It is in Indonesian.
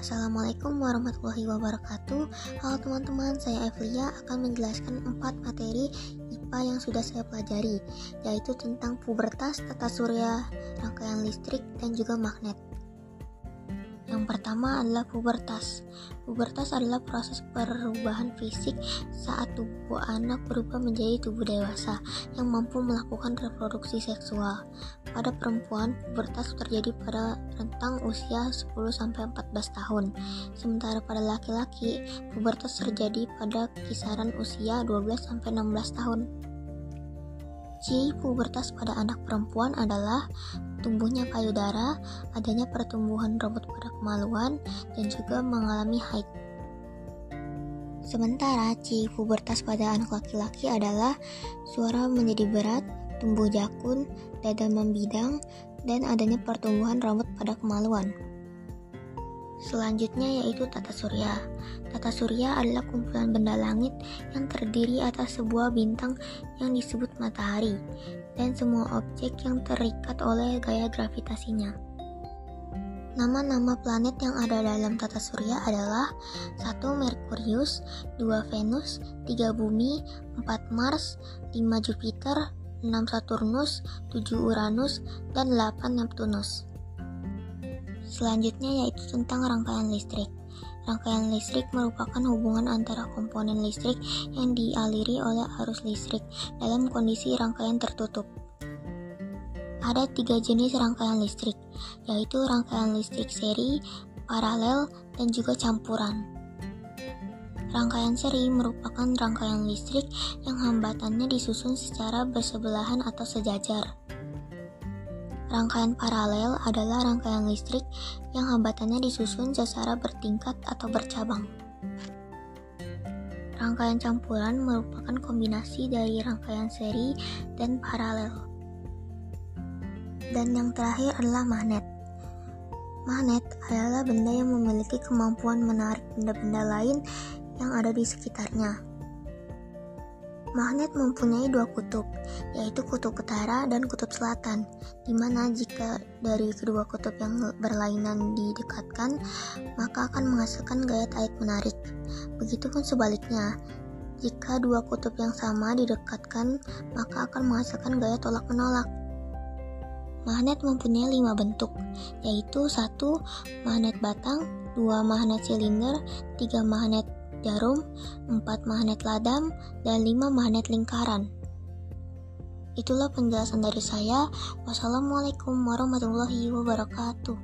Assalamualaikum warahmatullahi wabarakatuh. Halo teman-teman, saya Evlia akan menjelaskan empat materi IPA yang sudah saya pelajari Yaitu tentang pubertas, tata surya, rangkaian listrik, dan juga magnet yang pertama adalah pubertas. Pubertas adalah proses perubahan fisik saat tubuh anak berubah menjadi tubuh dewasa yang mampu melakukan reproduksi seksual. Pada perempuan, pubertas terjadi pada rentang usia 10-14 tahun. Sementara pada laki-laki, pubertas terjadi pada kisaran usia 12-16 tahun. Ciri pubertas pada anak perempuan adalah tumbuhnya payudara, adanya pertumbuhan rambut pada kemaluan, dan juga mengalami haid. Sementara ciri pubertas pada anak laki-laki adalah suara menjadi berat, tumbuh jakun, dada membidang, dan adanya pertumbuhan rambut pada kemaluan. Selanjutnya yaitu tata surya. Tata surya adalah kumpulan benda langit yang terdiri atas sebuah bintang yang disebut matahari dan semua objek yang terikat oleh gaya gravitasinya. Nama-nama planet yang ada dalam tata surya adalah 1 Merkurius, 2 Venus, 3 Bumi, 4 Mars, 5 Jupiter, 6 Saturnus, 7 Uranus, dan 8 Neptunus. Selanjutnya yaitu tentang rangkaian listrik. Rangkaian listrik merupakan hubungan antara komponen listrik yang dialiri oleh arus listrik dalam kondisi rangkaian tertutup. Ada tiga jenis rangkaian listrik, yaitu rangkaian listrik seri, paralel, dan juga campuran. Rangkaian seri merupakan rangkaian listrik yang hambatannya disusun secara bersebelahan atau sejajar. Rangkaian paralel adalah rangkaian listrik yang hambatannya disusun secara bertingkat atau bercabang. Rangkaian campuran merupakan kombinasi dari rangkaian seri dan paralel. Dan yang terakhir adalah magnet. Magnet adalah benda yang memiliki kemampuan menarik benda-benda lain yang ada di sekitarnya. Magnet mempunyai dua kutub, yaitu kutub utara dan kutub selatan, di mana jika dari kedua kutub yang berlainan didekatkan, maka akan menghasilkan gaya tarik-menarik. Begitupun sebaliknya, jika dua kutub yang sama didekatkan, maka akan menghasilkan gaya tolak-menolak. Magnet mempunyai lima bentuk, yaitu satu magnet batang, dua magnet silinder, tiga magnet jarum, 4 magnet ladam, dan 5 magnet lingkaran. Itulah penjelasan dari saya. Wassalamualaikum warahmatullahi wabarakatuh.